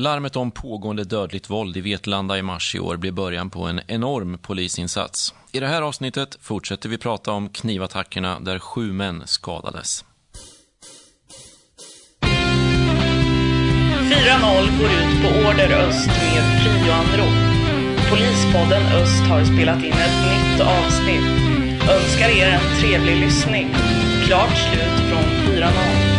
Larmet om pågående dödligt våld i Vetlanda i mars i år blev början på en enorm polisinsats. I det här avsnittet fortsätter vi prata om knivattackerna där sju män skadades. 4-0 går ut på Order Öst med prioanrop. Polispodden Öst har spelat in ett nytt avsnitt. Önskar er en trevlig lyssning. Klart slut från 4-0.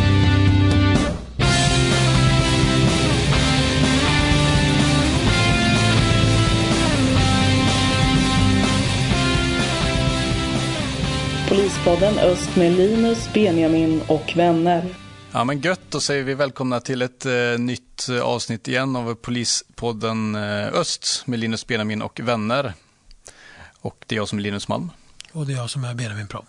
Polispodden Öst med Linus, Benjamin och vänner. Ja men gött, då säger vi välkomna till ett eh, nytt eh, avsnitt igen av Polispodden eh, Öst med Linus Benjamin och vänner. Och det är jag som är Linus Malm. Och det är jag som är Benjamin Prom.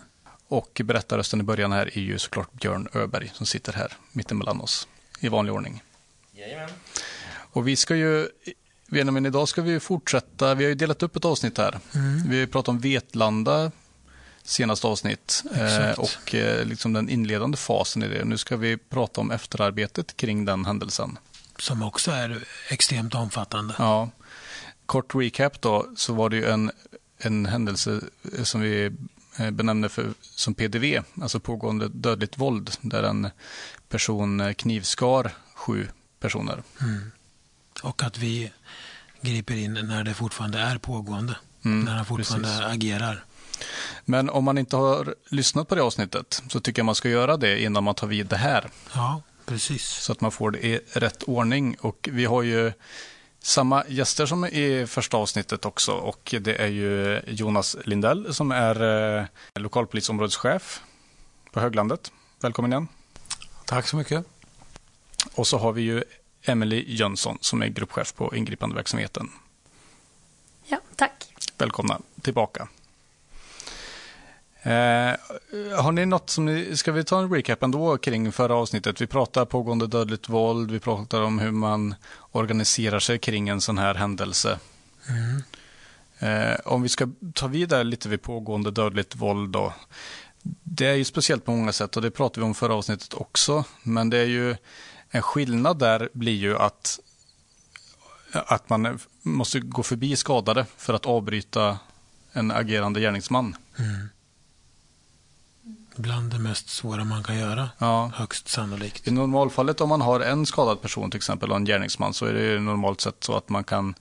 Och berättarrösten i början här är ju såklart Björn Öberg som sitter här mittemellan oss i vanlig ordning. Jajamän. Och vi ska ju, Benjamin, idag ska vi fortsätta, vi har ju delat upp ett avsnitt här. Mm. Vi har pratat om Vetlanda senaste avsnitt eh, och eh, liksom den inledande fasen i det. Nu ska vi prata om efterarbetet kring den händelsen. Som också är extremt omfattande. Ja. Kort recap då, så var det ju en, en händelse som vi eh, benämner för, som PDV, alltså pågående dödligt våld, där en person eh, knivskar sju personer. Mm. Och att vi griper in när det fortfarande är pågående. Mm, när han fortfarande precis. agerar. Men om man inte har lyssnat på det avsnittet så tycker jag man ska göra det innan man tar vid det här. Ja, precis. Så att man får det i rätt ordning. Och vi har ju samma gäster som i första avsnittet också. Och det är ju Jonas Lindell som är eh, lokalpolisområdeschef på Höglandet. Välkommen igen. Tack så mycket. Och så har vi ju Emily Jönsson som är gruppchef på ingripandeverksamheten. Ja, tack. Välkomna tillbaka. Eh, har ni något som ni, ska vi ta en recap ändå kring förra avsnittet? Vi pratar pågående dödligt våld, vi pratar om hur man organiserar sig kring en sån här händelse. Mm. Eh, om vi ska ta vidare lite vid pågående dödligt våld då. Det är ju speciellt på många sätt och det pratade vi om förra avsnittet också. Men det är ju en skillnad där blir ju att, att man måste gå förbi skadade för att avbryta en agerande gärningsman. Mm. Bland det mest svåra man kan göra, Ja. högst sannolikt. I normalfallet om man har en skadad person till exempel och en gärningsman så är det normalt sett så att man kan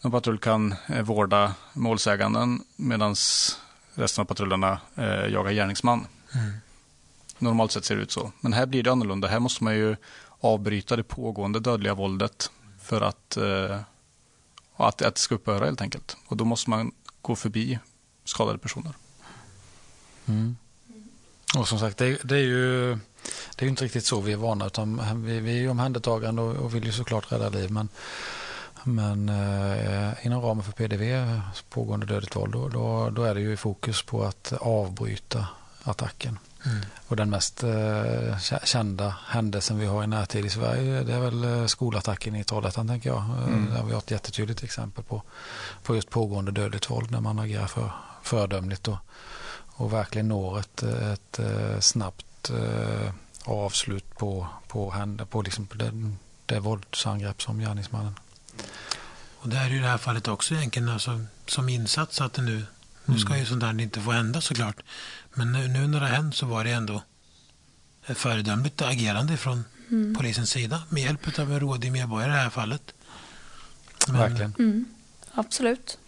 en patrull kan eh, vårda målsäganden medan resten av patrullerna eh, jagar gärningsman. Mm. Normalt sett ser det ut så. Men här blir det annorlunda. Här måste man ju avbryta det pågående dödliga våldet för att, eh, att, att det ska upphöra helt enkelt. Och då måste man gå förbi skadade personer. Mm. Och som sagt, det, det är ju det är inte riktigt så vi är vana utan vi, vi är ju omhändertagande och, och vill ju såklart rädda liv. Men, men eh, inom ramen för PDV, pågående dödligt våld, då, då, då är det ju fokus på att avbryta attacken. Mm. Och den mest eh, kä- kända händelsen vi har i närtid i Sverige det är väl eh, skolattacken i Trollhättan tänker jag. Eh, Mm. Där vi har ett jättetydligt exempel på, på just pågående dödligt våld när man agerar för, föredömligt och, och verkligen når ett, ett, eh, snabbt eh, avslut på, på, händer, på liksom det, det våldsangrepp som gärningsmannen. Och det är ju i det här fallet också egentligen alltså, som insats att det nu, nu ska ju sånt där inte få hända såklart. Men nu, nu när det har hänt så var det ändå ett föredömligt agerande från polisens sida med hjälp av en rådig medborgare i det här fallet. Men Verkligen. Mm, absolut.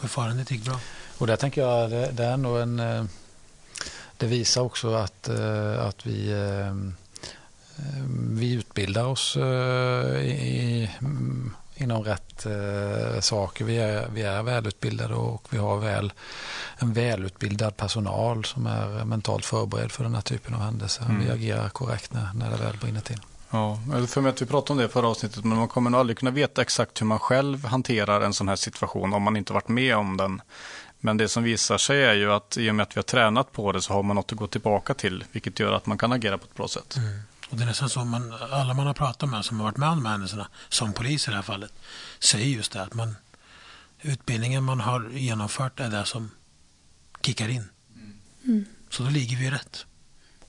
förfarandet gick bra. Och där tänker jag det, det är nog en eh, det visar också att, eh, att vi, eh, vi utbildar oss i, i, mm, inom rätt eh, saker. Vi är, vi är välutbildade och vi har väl, en välutbildad personal som är mentalt förberedd för den här typen av händelser. Mm. Vi agerar korrekt när, när det väl brinner till. Ja, för mig att vi pratade om det i förra avsnittet, men man kommer nog aldrig kunna veta exakt hur man själv hanterar en sån här situation om man inte varit med om den. Men det som visar sig är ju att i och med att vi har tränat på det så har man något att gå tillbaka till, vilket gör att man kan agera på ett bra sätt. Och det är nästan så man, alla man har pratat med som har varit med om de här händelserna, som polis i det här fallet, säger just det att man, utbildningen man har genomfört är det som kickar in. Så då ligger vi rätt.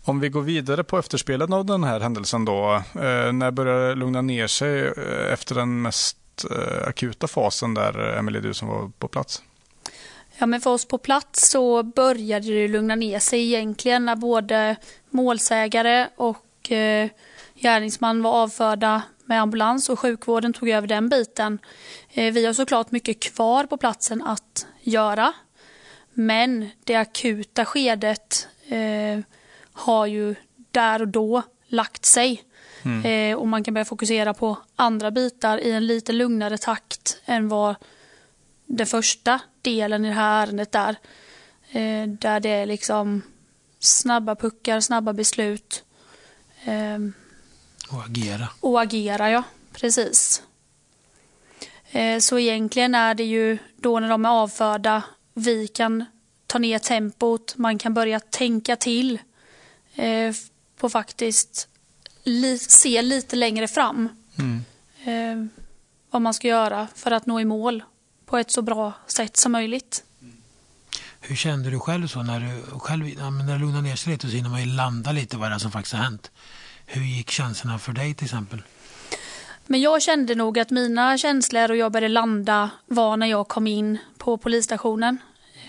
Om vi går vidare på efterspelet av den här händelsen då. Eh, när börjar det lugna ner sig eh, efter den mest eh, akuta fasen där, Emelie, du som var på plats? Ja, men för oss på plats så började det lugna ner sig egentligen när både målsägare och eh, gärningsman var avförda med ambulans och sjukvården tog över den biten. Eh, vi har såklart mycket kvar på platsen att göra. Men det akuta skedet eh, har ju där och då lagt sig. Mm. Eh, och man kan börja fokusera på andra bitar i en lite lugnare takt än vad den första delen i det här ärendet där. Eh, där det är liksom snabba puckar, snabba beslut. Eh, och agera. Och agera, ja. Precis. Eh, så egentligen är det ju då när de är avförda vi kan ta ner tempot, man kan börja tänka till eh, på faktiskt se lite längre fram. Mm. Eh, vad man ska göra för att nå i mål på ett så bra sätt som möjligt. Hur kände du själv så när du själv, när det lugnade ner sig lite så hinner man ju landa lite vad det är som faktiskt har hänt. Hur gick känslorna för dig till exempel? Men jag kände nog att mina känslor och jag började landa var när jag kom in på polisstationen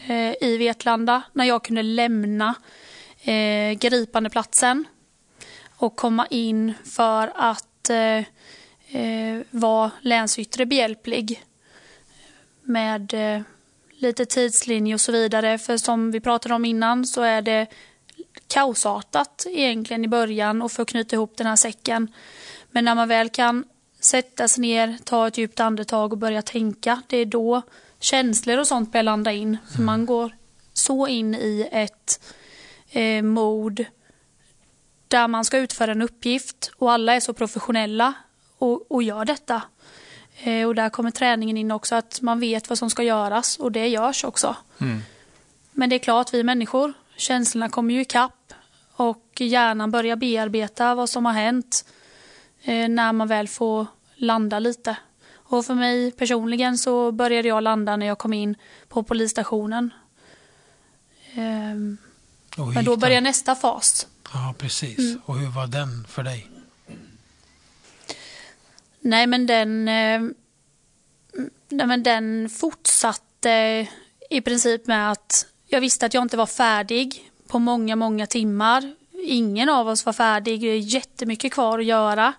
eh, i Vetlanda. När jag kunde lämna eh, gripandeplatsen och komma in för att eh, eh, vara länsyttre behjälplig med eh, lite tidslinje och så vidare. För som vi pratade om innan så är det kaosartat egentligen i början och för att knyta ihop den här säcken. Men när man väl kan sätta sig ner, ta ett djupt andetag och börja tänka, det är då känslor och sånt börjar landa in. För mm. man går så in i ett eh, mod där man ska utföra en uppgift och alla är så professionella och, och gör detta. Eh, och där kommer träningen in också, att man vet vad som ska göras och det görs också. Mm. Men det är klart, vi människor, känslorna kommer ju ikapp och hjärnan börjar bearbeta vad som har hänt eh, när man väl får landa lite. Och för mig personligen så började jag landa när jag kom in på polisstationen. Ehm, men då börjar nästa fas. Ja, precis. Mm. Och hur var den för dig? Nej, men den, eh, nej, men den fortsatte i princip med att jag visste att jag inte var färdig på många, många timmar. Ingen av oss var färdig. Det är jättemycket kvar att göra.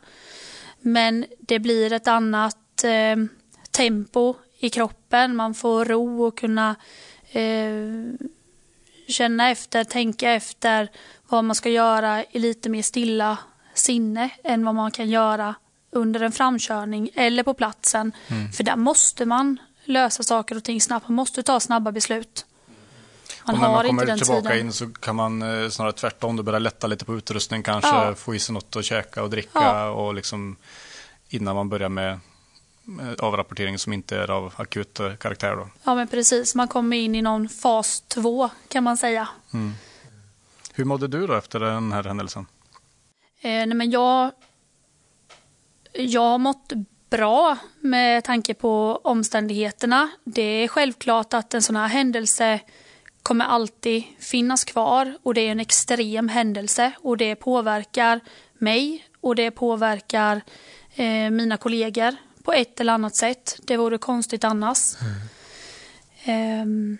Men det blir ett annat eh, tempo i kroppen. Man får ro och kunna eh, känna efter, tänka efter vad man ska göra i lite mer stilla sinne än vad man kan göra under en framkörning eller på platsen. Mm. För där måste man lösa saker och ting snabbt. Man måste ta snabba beslut. Man och när man kommer tillbaka tiden. in så kan man eh, snarare tvärtom, då börja lätta lite på utrustning kanske, ja. få i sig något att käka och dricka ja. och liksom innan man börjar med avrapportering som inte är av akut eh, karaktär. Då. Ja men precis, man kommer in i någon fas två kan man säga. Mm. Hur mådde du då efter den här händelsen? Eh, nej men jag, jag har mått bra med tanke på omständigheterna. Det är självklart att en sån här händelse kommer alltid finnas kvar och det är en extrem händelse och det påverkar mig och det påverkar eh, mina kollegor på ett eller annat sätt. Det vore konstigt annars. Mm. Eh,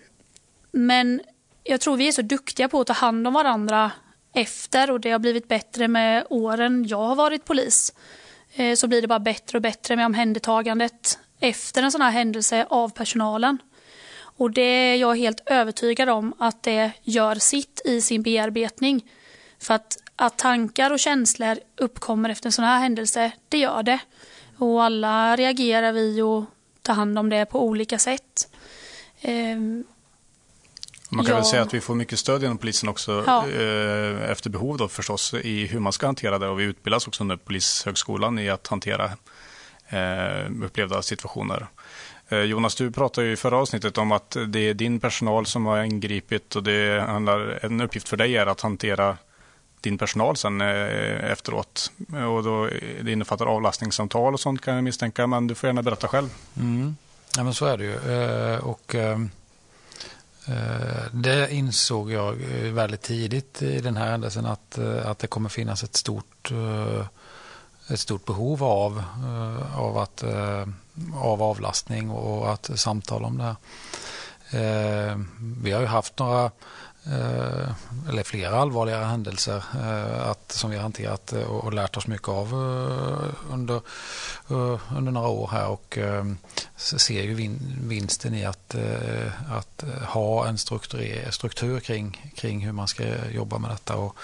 men jag tror vi är så duktiga på att ta hand om varandra efter och det har blivit bättre med åren jag har varit polis. Eh, så blir det bara bättre och bättre med omhändertagandet efter en sån här händelse av personalen. Och det är jag helt övertygad om att det gör sitt i sin bearbetning. För att, att tankar och känslor uppkommer efter en sån här händelse, det gör det. Och alla reagerar vi och tar hand om det på olika sätt. Ehm, man kan ja. väl säga att vi får mycket stöd inom polisen också ja. eh, efter behov då förstås i hur man ska hantera det och vi utbildas också under Polishögskolan i att hantera eh, upplevda situationer. Eh, Jonas, du pratade i förra avsnittet om att det är din personal som har ingripit och det handlar, en uppgift för dig är att hantera din personal sen eh, efteråt. Och då, det innefattar avlastningssamtal och sånt kan jag misstänka, men du får gärna berätta själv. Mm. Ja, men så är det ju. Eh, och Eh, det insåg jag eh, väldigt tidigt i den här händelsen att, eh, att det kommer finnas ett stort, ett stort behov av, av, att, av avlastning och att samtala om det här. Vi har ju haft några Eh, eller flera allvarligare händelser eh, att, som vi har hanterat eh, och, och lärt oss mycket av under, under några år här och ser ju vin, vinsten i att, att ha en struktur, struktur kring, kring hur man ska jobba med detta. Och,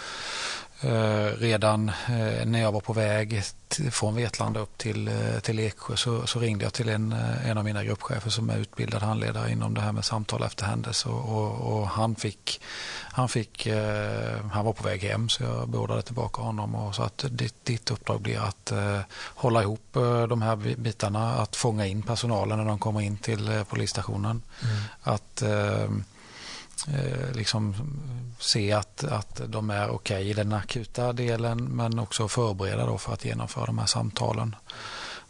redan eh, när jag var på väg från Vetlanda upp till, eh, till Eksjö så, så, ringde jag till en, en av mina gruppchefer som är utbildad handledare inom det här med samtal efter händelse och, och, och han fick, han fick, han var på väg hem så jag beordrade tillbaka honom och sa att ditt, ditt uppdrag blir att hålla ihop de här bitarna, att fånga in personalen när de kommer in till polisstationen. Mm. Att eh, liksom eh, se att, att de är okej okay i den akuta delen men också förbereda då för att genomföra de här samtalen.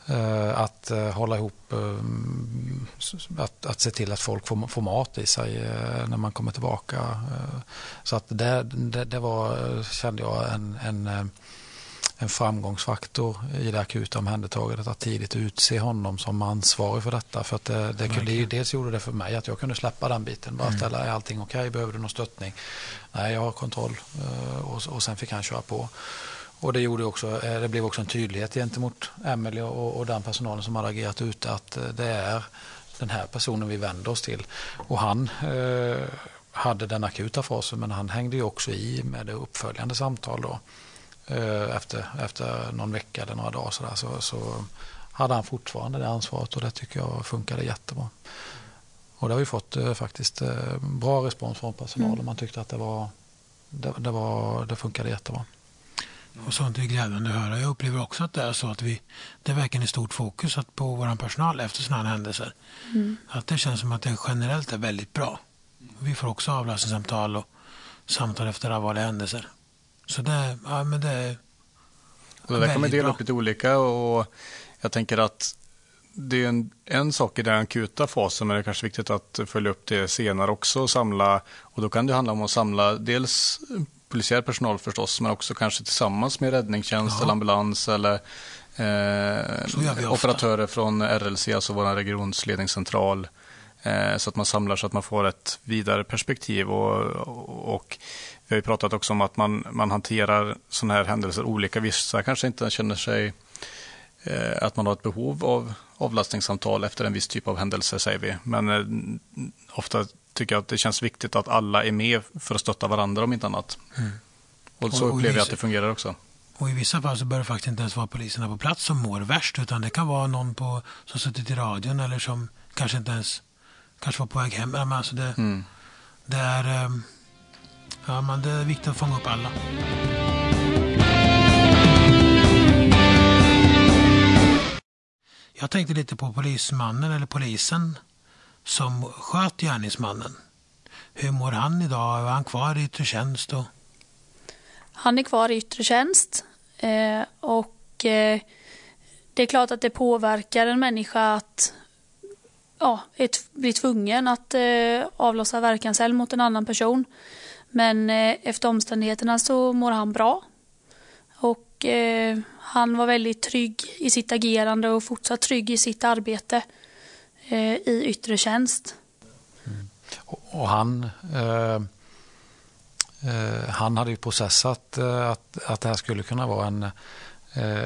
Eh, att eh, hålla ihop, eh, att, att se till att folk får, får mat i sig eh, när man kommer tillbaka. Så att det, det, det var, kände jag, en, en en framgångsfaktor i det akuta omhändertagandet att tidigt utse honom som ansvarig för detta. För att det, det kunde, dels gjorde det för mig att jag kunde släppa den biten. Bara mm. ställa, är allting okej? Okay? Behöver du någon stöttning? Nej, jag har kontroll. Eh, och, och sen fick han köra på. Och det, gjorde också, eh, det blev också en tydlighet gentemot Emelie och, och den personalen som hade agerat ute att eh, det är den här personen vi vänder oss till. Och han eh, hade den akuta fasen men han hängde ju också i med det uppföljande samtal då. Eh, efter, efter någon vecka eller några dagar så, där, så, så hade han fortfarande det ansvaret och det tycker jag funkade jättebra. Och det har vi fått eh, faktiskt eh, bra respons från personalen. Mm. Man tyckte att det, var, det, det, var, det funkade jättebra. Och sånt är glädjande att höra. Jag upplever också att det är så att vi, det är verkligen stort fokus att på vår personal efter sådana här händelser. Mm. Att det känns som att det generellt är väldigt bra. Vi får också avlastningssamtal och samtal efter allvarliga händelser. Så det, ja, men det och det där kan man dela upp lite olika och jag tänker att det är en, en sak i den akuta fasen, men det är kanske viktigt att följa upp det senare också och samla. Och då kan det handla om att samla dels polisiär personal förstås, men också kanske tillsammans med räddningstjänst ja. eller ambulans eller eh, operatörer från RLC, alltså vår regionsledningscentral. Eh, så att man samlar så att man får ett vidare perspektiv. Och, och, och vi har ju pratat också om att man, man hanterar sådana här händelser olika. Vissa kanske inte känner sig eh, att man har ett behov av avlastningssamtal efter en viss typ av händelse, säger vi. Men eh, ofta tycker jag att det känns viktigt att alla är med för att stötta varandra om inte annat. Mm. Och så upplever jag att det fungerar också. Och i vissa fall så bör det faktiskt inte ens vara poliserna på plats som mår värst, utan det kan vara någon på, som suttit i radion eller som kanske inte ens kanske var på väg hem. Men alltså det, mm. det är... Um, Ja, men det är viktigt att fånga upp alla. Jag tänkte lite på polismannen eller polisen som sköt gärningsmannen. Hur mår han idag? Är han kvar i yttre tjänst? Och... Han är kvar i yttre tjänst. Eh, och eh, det är klart att det påverkar en människa att ja, bli tvungen att eh, avlossa verkanseld mot en annan person. Men eh, efter omständigheterna så mår han bra. Och eh, han var väldigt trygg i sitt agerande och fortsatt trygg i sitt arbete eh, i yttre tjänst. Mm. Och, han eh, eh, han hade ju processat eh, att, att det här skulle kunna vara en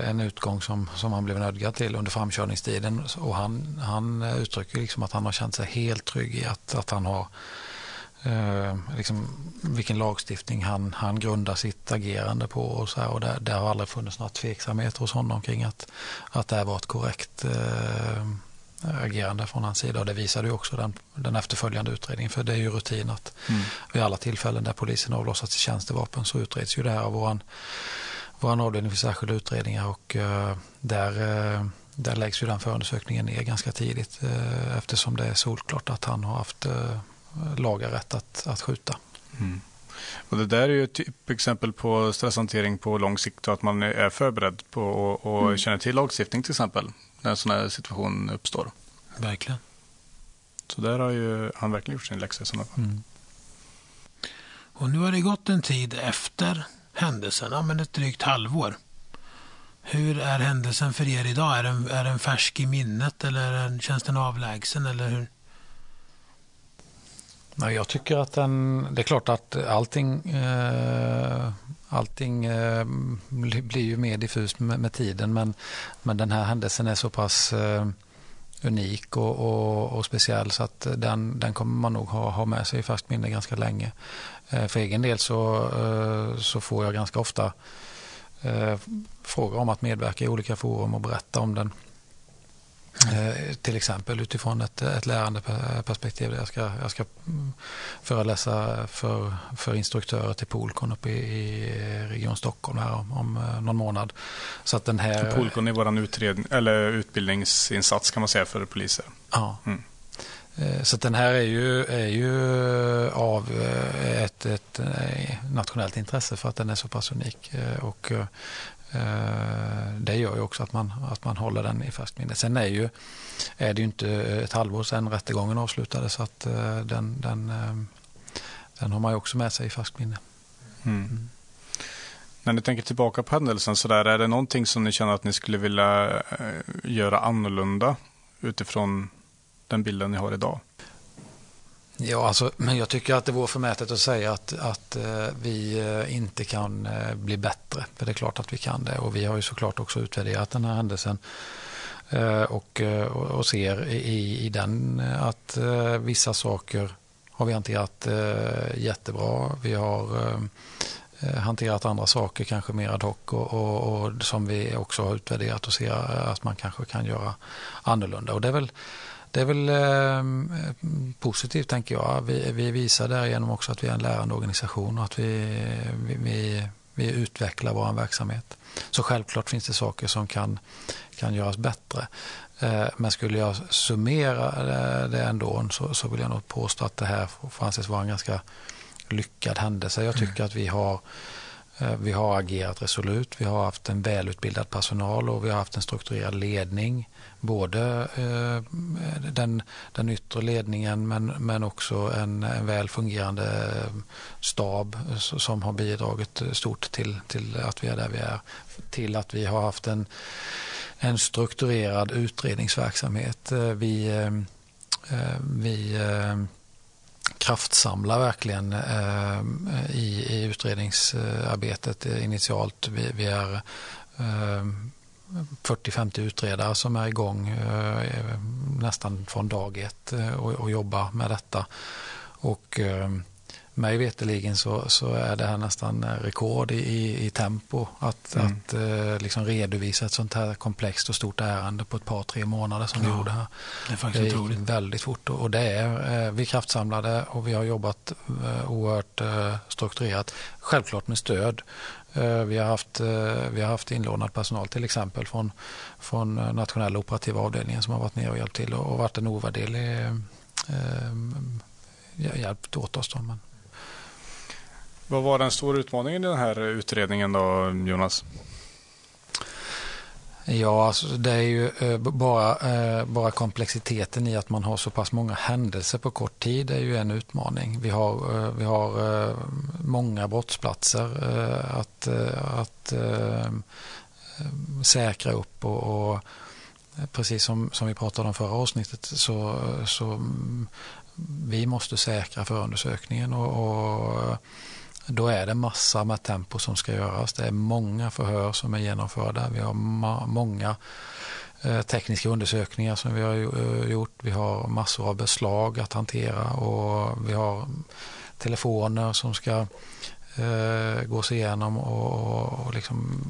en utgång som, som han blev nödgad till under framkörningstiden. Och han, han uttrycker liksom att han har känt sig helt trygg i att, att han har eh, liksom, vilken lagstiftning han, han grundar sitt agerande på. Och så här, och det, det har aldrig funnits några tveksamheter hos honom kring att, att det var ett korrekt eh, agerande från hans sida. Och det visade ju också den, den efterföljande utredningen. För det är ju rutin att mm. vid alla tillfällen där polisen avlossat till tjänstevapen så utreds ju det här av våran, våran avdelning för särskilda utredningar. Och eh, där eh, där läggs ju den förundersökningen ner ganska tidigt eh, eftersom det är solklart att han har haft eh, laga rätt att, att skjuta. Mm. Och det där är ju ett typexempel på stresshantering på lång sikt och att man är förberedd på och, och mm. känner till lagstiftning till exempel när en sån här situation uppstår. Verkligen. Så där har ju han verkligen gjort sin läxa i sådana fall. Mm. Och nu har det gått en tid efter händelsen, men ett drygt halvår. Hur är händelsen för er idag? Är den, är den färsk i minnet eller känns den avlägsen? Eller hur? Jag tycker att den, det är klart att allting, eh, allting eh, blir ju mer diffust med, med, tiden men, men den här händelsen är så pass eh, unik och, och, och, speciell så att den, den kommer man nog ha, ha med sig i färskt minne ganska länge. Eh, för egen del så, eh, så får jag ganska ofta eh, frågor om att medverka i olika forum och berätta om den. Eh, till exempel utifrån ett, ett lärandeperspektiv. Jag ska, jag ska mm, föreläsa för, för instruktörer till Polkon uppe i, i Region Stockholm här om, om eh, någon månad. Så att den här... Polkon är vår utredning, eller utbildningsinsats kan man säga för poliser. Ja. Mm. Eh, så den här är ju, är ju av ett, ett nationellt intresse för att den är så pass unik. Och det gör ju också att man, att man håller den i färskt minne. Sen är, ju, är det ju inte ett halvår sedan rättegången avslutades så att eh, den, den, eh, den har man ju också med sig i färskt minne. Mm. Mm. När ni tänker tillbaka på händelsen, så där, är det någonting som ni känner att ni skulle vilja göra annorlunda utifrån den bilden ni har idag? Ja, alltså, men jag tycker att det vore förmätet att säga att, att eh, vi eh, inte kan eh, bli bättre. För det är klart att vi kan det. Och vi har ju såklart också utvärderat den här händelsen. Och, och, ser i, i den att vissa saker har vi hanterat jättebra. Vi har hanterat andra saker kanske mer ad hoc och, och, och, som vi också har utvärderat och ser att man kanske kan göra annorlunda. Och det är väl det är väl eh, positivt tänker jag. Vi, vi visar därigenom också att vi är en lärande organisation och att vi, vi, vi, vi utvecklar vår verksamhet. Så självklart finns det saker som kan, kan göras bättre. Eh, men skulle jag summera det ändå så, så vill jag nog påstå att det här får anses vara en ganska lyckad händelse. Jag tycker mm. att vi har eh, Eh, vi har agerat resolut, vi har haft en välutbildad personal och vi har haft en strukturerad ledning både eh, den, den yttre ledningen men, men också en, en väl fungerande eh, stab som har bidragit stort till, till att vi är där vi är. Till att vi har haft en, en strukturerad utredningsverksamhet. Vi, vi kraftsamlar verkligen eh, i, i utredningsarbetet initialt. Vi, vi är eh, 40-50 utredare som är igång eh, nästan från dag ett eh, och, och jobbar med detta. Och eh, mig veterligen så, så är det här nästan rekord i, i tempo att, mm. att eh, liksom redovisa ett sånt här komplext och stort ärende på ett par, tre månader som ja, vi gjorde här. Det är faktiskt det otroligt. väldigt fort och det är, eh, vi kraftsamlade och vi har jobbat eh, oerhört eh, strukturerat. Självklart med stöd Eh, vi har haft, eh, vi har haft inlånad personal till exempel från, från nationella operativa avdelningen som har varit ner och hjälpt till och varit en ovärderlig eh, hjälp åt oss. Då. Men... Vad var den stora utmaningen i den här utredningen då, Jonas? Ja, alltså det är ju eh, bara, eh, bara komplexiteten i att man har så pass många händelser på kort tid är ju en utmaning. Vi har, eh, vi har många brottsplatser att, att säkra upp och, och precis som, som vi pratade om förra avsnittet så, så mm, vi måste säkra förundersökningen och, och då är det massa med tempo som ska göras. Det är många förhör som är genomförda. Vi har många eh, tekniska undersökningar som vi har eh, gjort. Vi har massor av beslag att hantera och vi har telefoner som ska eh, gås igenom och, och liksom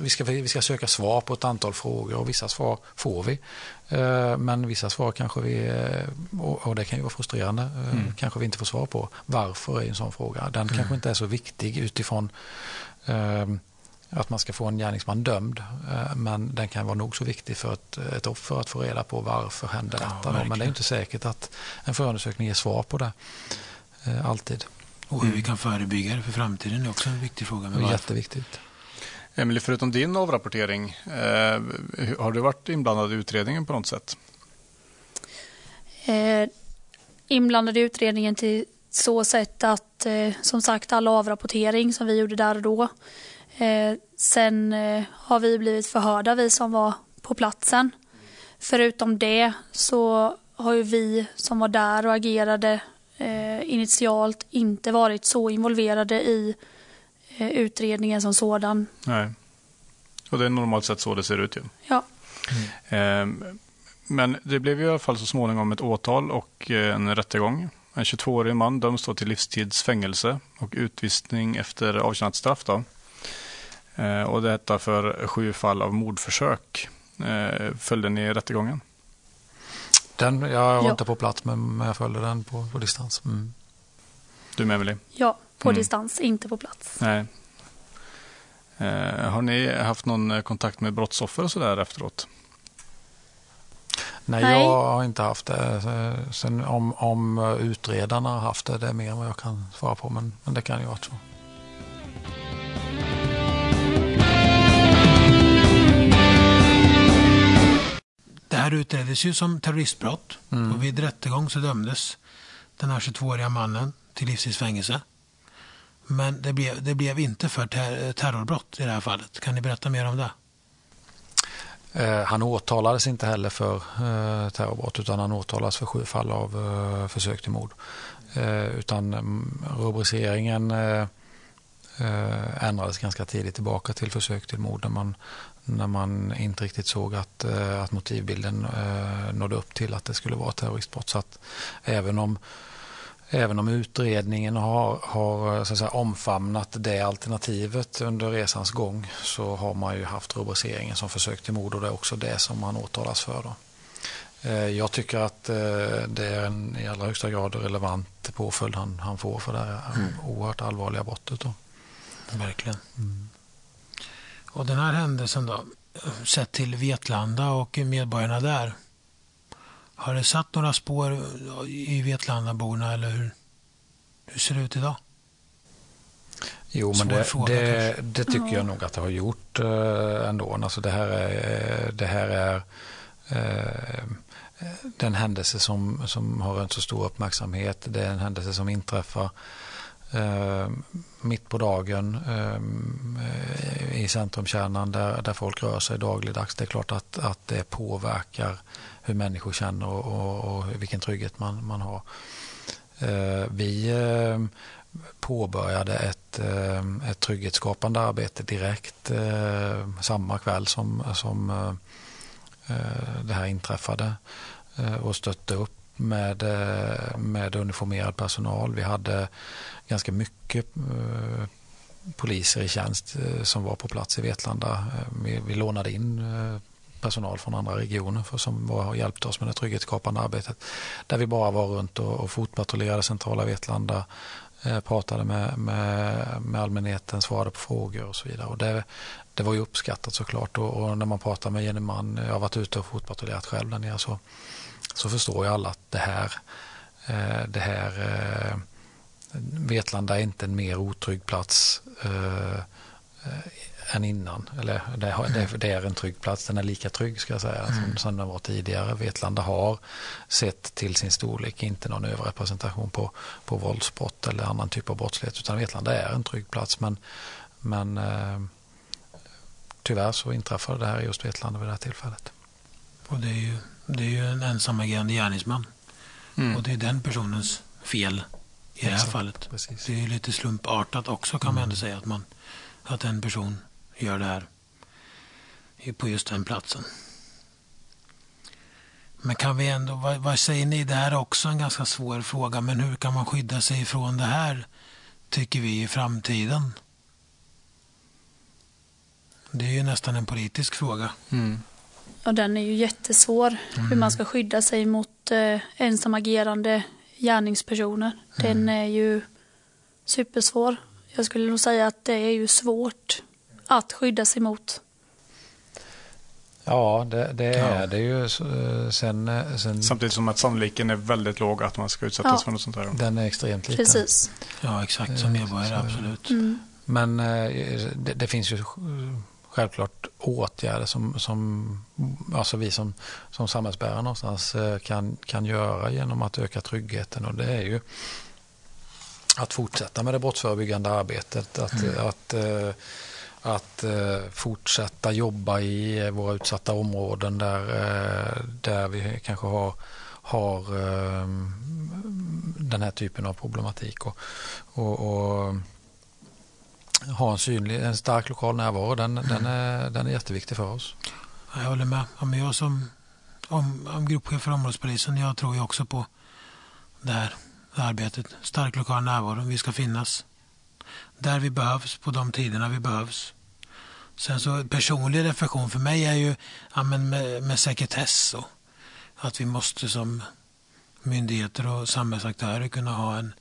vi ska, vi ska söka svar på ett antal frågor och vissa svar får vi. Eh, men vissa svar kanske vi, eh, och det kan ju vara frustrerande, eh, mm. kanske vi inte får svar på. Varför är en sån fråga? Den mm. kanske inte är så viktig utifrån att man ska få en gärningsman dömd. Men den kan vara nog så viktig för ett, ett offer att få reda på varför hände detta. Ja, men det är inte säkert att en förundersökning ger svar på det. Alltid. Och hur vi kan förebygga det för framtiden är också en viktig fråga. Men Jätteviktigt. Emelie, förutom din avrapportering, eh, har du varit inblandad i utredningen på något sätt? eh, inblandad i utredningen till så sätt att eh, som sagt all avrapportering som vi gjorde där och då. Eh, sen eh, har vi blivit förhörda, vi som var på platsen. Förutom det så har ju vi som var där och agerade eh, initialt inte varit så involverade i eh, utredningen som sådan. Nej. Och det är normalt sett så det ser ut ju. Ja. Mm. Eh, men det blev i alla fall så småningom ett åtal och eh, en rättegång. En 22-årig man döms då till livstidsfängelse och utvisning efter avtjänat straff. Då. Eh, och detta för sju fall av mordförsök. Eh, följde ni rättegången? Den, jag var ja. inte på plats men jag följde den på, på distans. Mm. Du med Emelie? Ja, på mm. distans, inte på plats. Nej. Eh, har ni haft någon kontakt med brottsoffer och sådär efteråt? Nej, Nej, jag har inte haft det. Sen om, om utredarna har haft det, det är mer än vad jag kan svara på. Men, men det kan ju vara så. Det här utreddes ju som terroristbrott mm. och vid rättegång så dömdes den här 22-åriga mannen till livstidsfängelse. Men det blev, det blev inte för ter terrorbrott i det här fallet. Kan ni berätta mer om det? Eh, han åtalades inte heller för eh, terrorbrott utan han åtalades för sju fall av eh, försök till mord. Eh, utan mm, rubriceringen eh, eh, ändrades ganska tidigt tillbaka till försök till mord när man, när man inte riktigt såg att, att motivbilden nådde upp till att det skulle vara terroristbrott. Så att även om Även om utredningen har, har så att säga, omfamnat det alternativet under resans gång så har man ju haft rubriceringen som försök till mord och det är också det som man åtalas för. Då. Eh, jag tycker att eh, det är en i allra högsta grad relevant påföljd han, han får för det här mm. oerhört allvarliga brottet. Då. Verkligen. Mm. Och den här händelsen då, sett till Vetlanda och medborgarna där, har det satt några spår i Vetlandaborna eller hur, hur ser det ut idag? Jo, men det, fråga, det, det, tycker jag nog att det har gjort äh, ändå. Alltså det här är, det här är den händelse som, som har en så stor uppmärksamhet. Det är en händelse som inträffar eh, mitt på dagen eh, i centrumkärnan där, där folk rör sig dagligdags. Det är klart att, att det påverkar hur människor känner och, och, och vilken trygghet man, man har. Eh, vi eh, påbörjade ett, eh, ett trygghetsskapande arbete direkt ehm, samma kväll som, som eh, eh, det här inträffade eh, och stötte upp med, eh, med uniformerad personal. Vi hade ganska mycket eh, poliser i tjänst eh, som var på plats i Vetlanda. Vi, vi lånade in personal från andra regioner för som var och hjälpte oss med det trygghetsskapande arbetet. Där vi bara var runt och, och fotpatrullerade centrala Vetlanda, eh, pratade med, med, med allmänheten, svarade på frågor och så vidare. Och det, det var ju uppskattat såklart och, och när man pratar med gemene man, jag har varit ute och fotpatrullerat själv där nere, så, så förstår ju alla att det här, eh, det här eh, Vetlanda är inte en mer otrygg plats eh, än innan. Eller det, det, är en trygg plats, den är lika trygg ska jag säga mm. som, den var tidigare. Vetlanda har sett till sin storlek inte någon överrepresentation på, på våldsbrott eller annan typ av brottslighet utan Vetlanda är en trygg plats men, men eh, tyvärr så inträffade det här just Vetlanda vid det här tillfället. Och det är ju, det är ju en ensamagerande gärningsman mm. och det är den personens fel i det här fallet. Precis. Det är ju lite slumpartat också kan mm. man ändå säga att man att en person gör det här på just den platsen. Men kan vi ändå, vad, vad, säger ni? Det här är också en ganska svår fråga, men hur kan man skydda sig från det här, tycker vi, i framtiden? Det är ju nästan en politisk fråga. Mm. Och den är ju jättesvår, mm. hur man ska skydda sig mot eh, ensamagerande gärningspersoner. Mm. Den är ju supersvår. Jag skulle nog säga att det är ju svårt att skydda sig mot. Ja, det, det är ja. det ju. Eh, sen, eh, sen... Samtidigt som att sannolikheten är väldigt låg att man ska utsättas ja. för något sånt här. Den är extremt liten. Precis. Ja, exakt som medborgare, absolut. Mm. Men eh, det, det, finns ju självklart åtgärder som, som alltså vi som, som samhällsbärare någonstans eh, kan, kan göra genom att öka tryggheten och det är ju att fortsätta med det brottsförebyggande arbetet. Att, mm. att, att, att fortsätta jobba i våra utsatta områden där, där vi kanske har har den här typen av problematik. Och, och, och ha en, synlig, en stark lokal närvaro, den, mm. den, är, den är jätteviktig för oss. Jag håller med. jag som om, om gruppchef för områdespolisen, jag tror ju också på det här, det här arbetet. Stark lokal närvaro, vi ska finnas där vi behövs, på de tiderna vi behövs. Sen så personlig reflektion för mig är ju ja, men med, med sekretess och att vi måste som myndigheter och samhällsaktörer kunna ha en,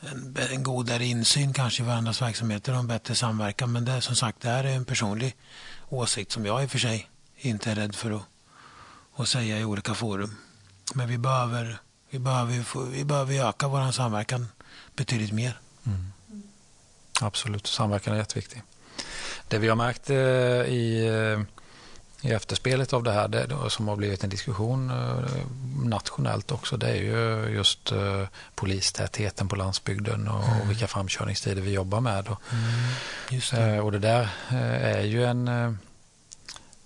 en, en godare insyn kanske i varandras verksamheter och en bättre samverkan. Men det som sagt, det här är en personlig åsikt som jag i och för sig inte är rädd för att, att säga i olika forum. Men vi behöver, vi behöver, vi behöver öka vår samverkan betydligt mer. Mm. Absolut, samverkan är jätteviktig. Det vi har märkt eh, i eh, i efterspelet av det här, det, som har blivit en diskussion eh, nationellt också, det är ju just eh, polistätheten på landsbygden och, mm. och vilka framkörningstider vi jobbar med. Och, mm, det. och det där är ju en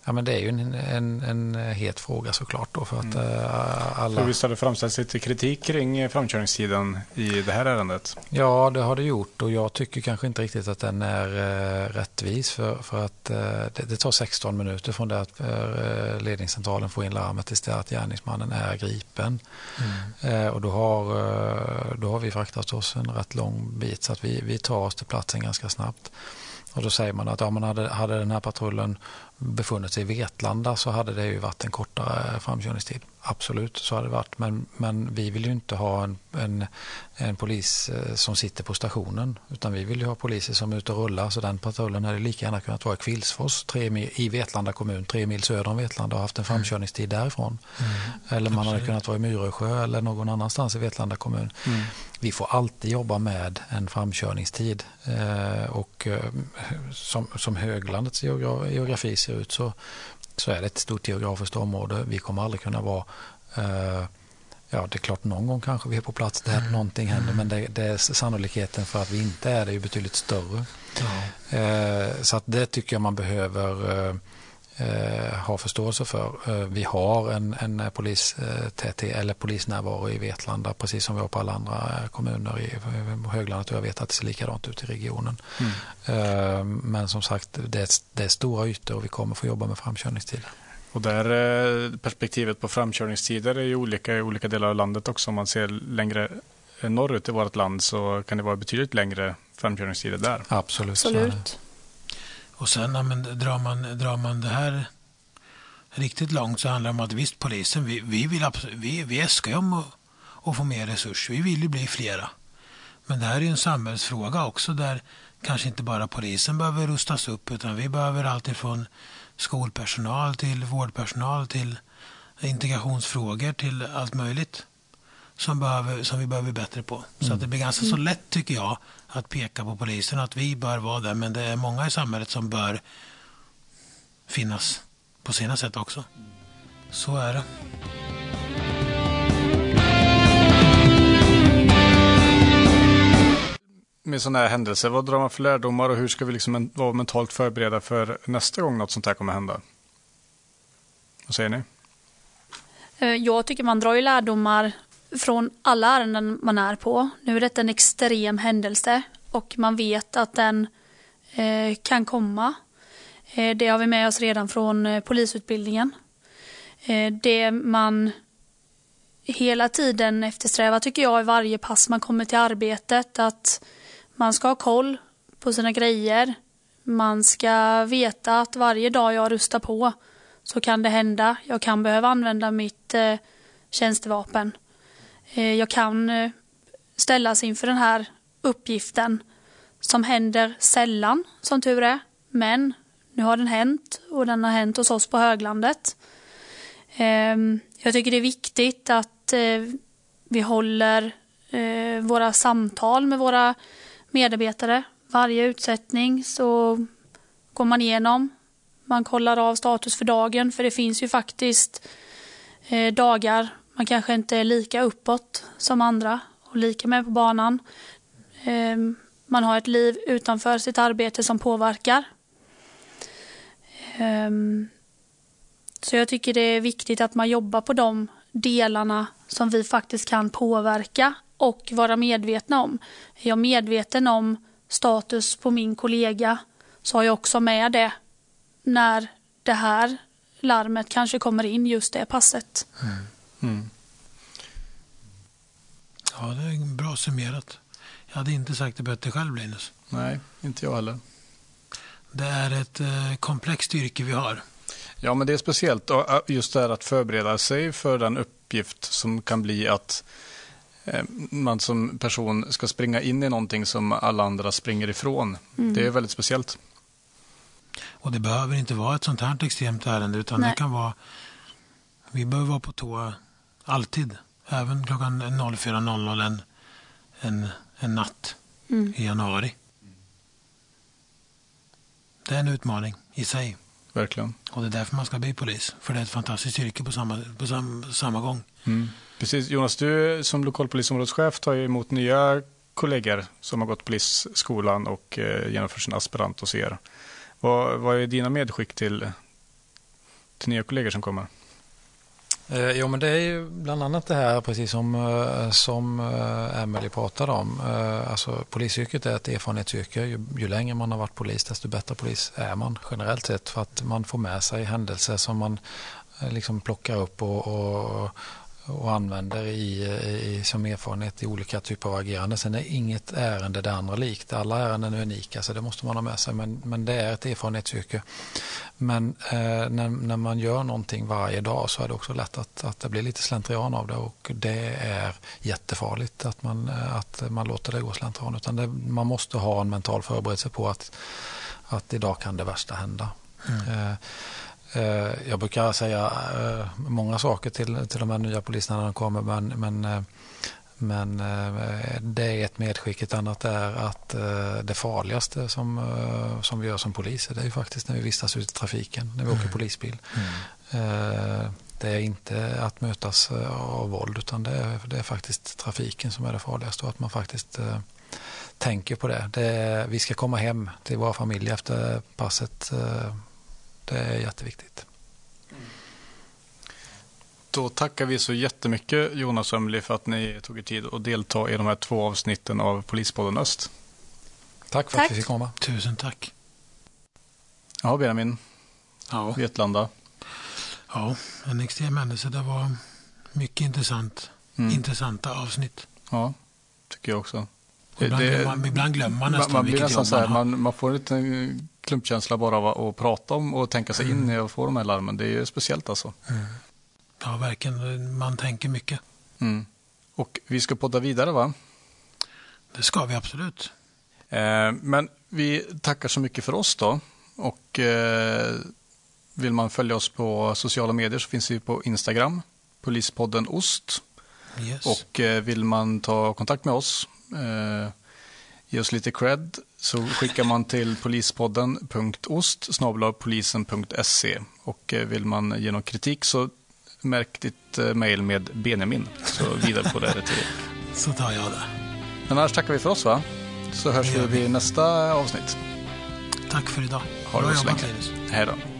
Ja, men det är ju en, en, en het fråga såklart. Då för att, mm. alla... För visst har det framställts lite kritik kring framkörningstiden i det här ärendet? Ja, det har det gjort och jag tycker kanske inte riktigt att den är uh, rättvis för, för att det, det, tar 16 minuter från det att ledningscentralen får in larmet tills det att gärningsmannen är gripen. Mm. och då har, då har vi fraktat oss en rätt lång bit så att vi, vi tar oss till platsen ganska snabbt. Och då säger man att ja, man hade, hade den här patrullen befunnit sig i Vetlanda så hade det ju varit en kortare framkörningstid. Absolut, så hade det varit. Men, men vi vill ju inte ha en, en, en polis eh, som sitter på stationen. Utan vi vill ju ha poliser som är ute och rullar. Så den patrullen hade lika gärna kunnat vara i Kvillsfors tre mil, i Vetlanda kommun, tre mil söder om Vetlanda och haft en mm. framkörningstid därifrån. Mm. Eller man Absolut. hade kunnat vara i Myresjö eller någon annanstans i Vetlanda kommun. Mm. Vi får alltid jobba med en framkörningstid. Eh, och eh, som, som höglandets geografi ser ut så, så är det ett stort geografiskt område. Vi kommer aldrig kunna vara eh, Ja, det är klart någon gång kanske vi är på plats där mm. någonting händer men det, det är sannolikheten för att vi inte är det är betydligt större. Ja. Eh, så att det tycker jag man behöver eh, eh, ha förståelse för. Eh, vi har en, en polistäthet eller polisnärvaro i Vetlanda precis som vi har på alla andra eh, kommuner i höglandet och jag vet att det ser likadant ut i regionen. Mm. Eh, men som sagt, det är, det är stora ytor och vi kommer få jobba med framkörningstider. Och där perspektivet på framkörningstider är ju olika i olika delar av landet också. Om man ser längre norrut i vårt land så kan det vara betydligt längre framkörningstider där. Absolut. Absolut. Och sen men, drar, man, drar man det här riktigt långt så handlar det om att visst, polisen, vi, vi, vill, vi, vi äskar om att, att få mer resurser. Vi vill ju bli flera. Men det här är en samhällsfråga också där kanske inte bara polisen behöver rustas upp utan vi behöver allt ifrån skolpersonal till vårdpersonal till integrationsfrågor till allt möjligt som, behöver, som vi behöver bli bättre på. Mm. Så att det blir ganska så lätt tycker jag att peka på polisen att vi bör vara där men det är många i samhället som bör finnas på sina sätt också. Så är det. Med sådana här händelser, vad drar man för lärdomar och hur ska vi liksom vara mentalt förberedda för nästa gång något sånt här kommer hända? Vad säger ni? Eh, jag tycker man drar ju lärdomar från alla ärenden man är på. Nu är detta en extrem händelse och man vet att den eh, kan komma. Eh, det har vi med oss redan från eh, polisutbildningen. Eh, det man hela tiden eftersträvar tycker jag i varje pass man kommer till arbetet att man ska ha koll på sina grejer. Man ska veta att varje dag jag rustar på så kan det hända. Jag kan behöva använda mitt eh, tjänstevapen. Eh, jag kan eh, ställas inför den här uppgiften som händer sällan, som tur är. Men nu har den hänt och den har hänt hos oss på höglandet. Eh, jag tycker det är viktigt att vi håller våra samtal med våra medarbetare. Varje utsättning så går man igenom. Man kollar av status för dagen för det finns ju faktiskt dagar man kanske inte är lika uppåt som andra och lika med på banan. Eh, man har ett liv utanför sitt arbete som påverkar. Eh, så jag tycker det är viktigt att man jobbar på de delarna som vi faktiskt kan påverka och vara medvetna om. Är jag medveten om status på min kollega så har jag också med det när det här larmet kanske kommer in just det passet. Mm. Mm. Ja, det är bra summerat. Jag hade inte sagt det bättre själv, Linus. Nej, inte jag heller. Det är ett eh, komplext yrke vi har. Ja, men det är speciellt just det här att förbereda sig för den uppgift som kan bli att eh, man som person ska springa in i någonting som alla andra springer ifrån. Mm. Det är väldigt speciellt. Och det behöver inte vara ett sånt här extremt ärende utan Nej. det kan vara vi behöver vara på tå alltid. Även klockan 04.00 en, en, en natt mm. i januari. Det är en utmaning i sig. Verkligen. Och det är därför man ska bli polis. För det är ett fantastiskt yrke på samma, på sam, samma gång. Mm. Precis. Jonas, du som lokalpolisområdeschef tar ju emot nya kollegor som har gått polisskolan och eh, genomfört sin aspirant hos er. Vad, vad är dina medskick till, till nya kollegor som kommer? Eh, jo, men det är ju bland annat det här, precis som, eh, som eh, Emelie pratade om. Alltså, polisyrket är ett erfarenhetsyrke. Ju, ju längre man har varit polis, desto bättre polis är man generellt sett. För att man får med sig händelser som man liksom plockar upp och, och, och använder i, i, som erfarenhet i olika typer av agerande. Sen är inget ärende det andra likt. Alla ärenden är unika, så det måste man ha med sig. Men, men det är ett erfarenhetsyrke. Men eh, när, när, man gör någonting varje dag så är det också lätt att, att det blir lite slentrian av det och det är jättefarligt att man, eh, att man låter det gå slentrian. Utan det, man måste ha en mental förberedelse på att, att idag kan det värsta hända. Mm. Eh, Eh, jag brukar säga eh, många saker till, till de här nya poliserna när de kommer men, men, eh, men det är ett medskick. Ett annat är att det farligaste som, som vi gör som poliser det är ju faktiskt när vi vistas ute i trafiken, när vi mm. åker polisbil. Mm. Det är inte att mötas av våld utan det är, det är faktiskt trafiken som är det farligaste och att man faktiskt tänker på det. det är, vi ska komma hem till våra familjer efter passet det är jätteviktigt. Då tackar vi så jättemycket Jonas och Emily för att ni tog er tid att delta i de här två avsnitten av Polispodden Öst. Tack för tack. att vi fick komma. Tusen tack. Ja, Benjamin. Ja. Vetlanda. Ja, en extrem händelse. Det var mycket intressant. Mm. Intressanta avsnitt. Ja, tycker jag också. Ibland, det, glömmer, man, ibland glömmer man nästan man, man blir nästan så här, man, man får lite klumpkänsla bara av att prata om och tänka sig in i och få de här larmen. Det är ju speciellt alltså. Mm. Ja, verkligen. Man tänker mycket. Mm. Och vi ska podda vidare va? Det ska vi absolut. Eh, men vi tackar så mycket för oss då. Och eh, vill man följa oss på sociala medier så finns vi på Instagram, Polispodden Ost. Yes. Och eh, vill man ta kontakt med oss, eh, ge oss lite cred så skickar man till polispodden.ost polisen.se och eh, vill man ge någon kritik så märk ditt eh, mejl med Benjamin så vidarebefordrar det till. Så tar jag det. Men annars tackar vi för oss va? Så hörs vi vid nästa avsnitt. Tack för idag. Ha det jobbat Linus. Hej då.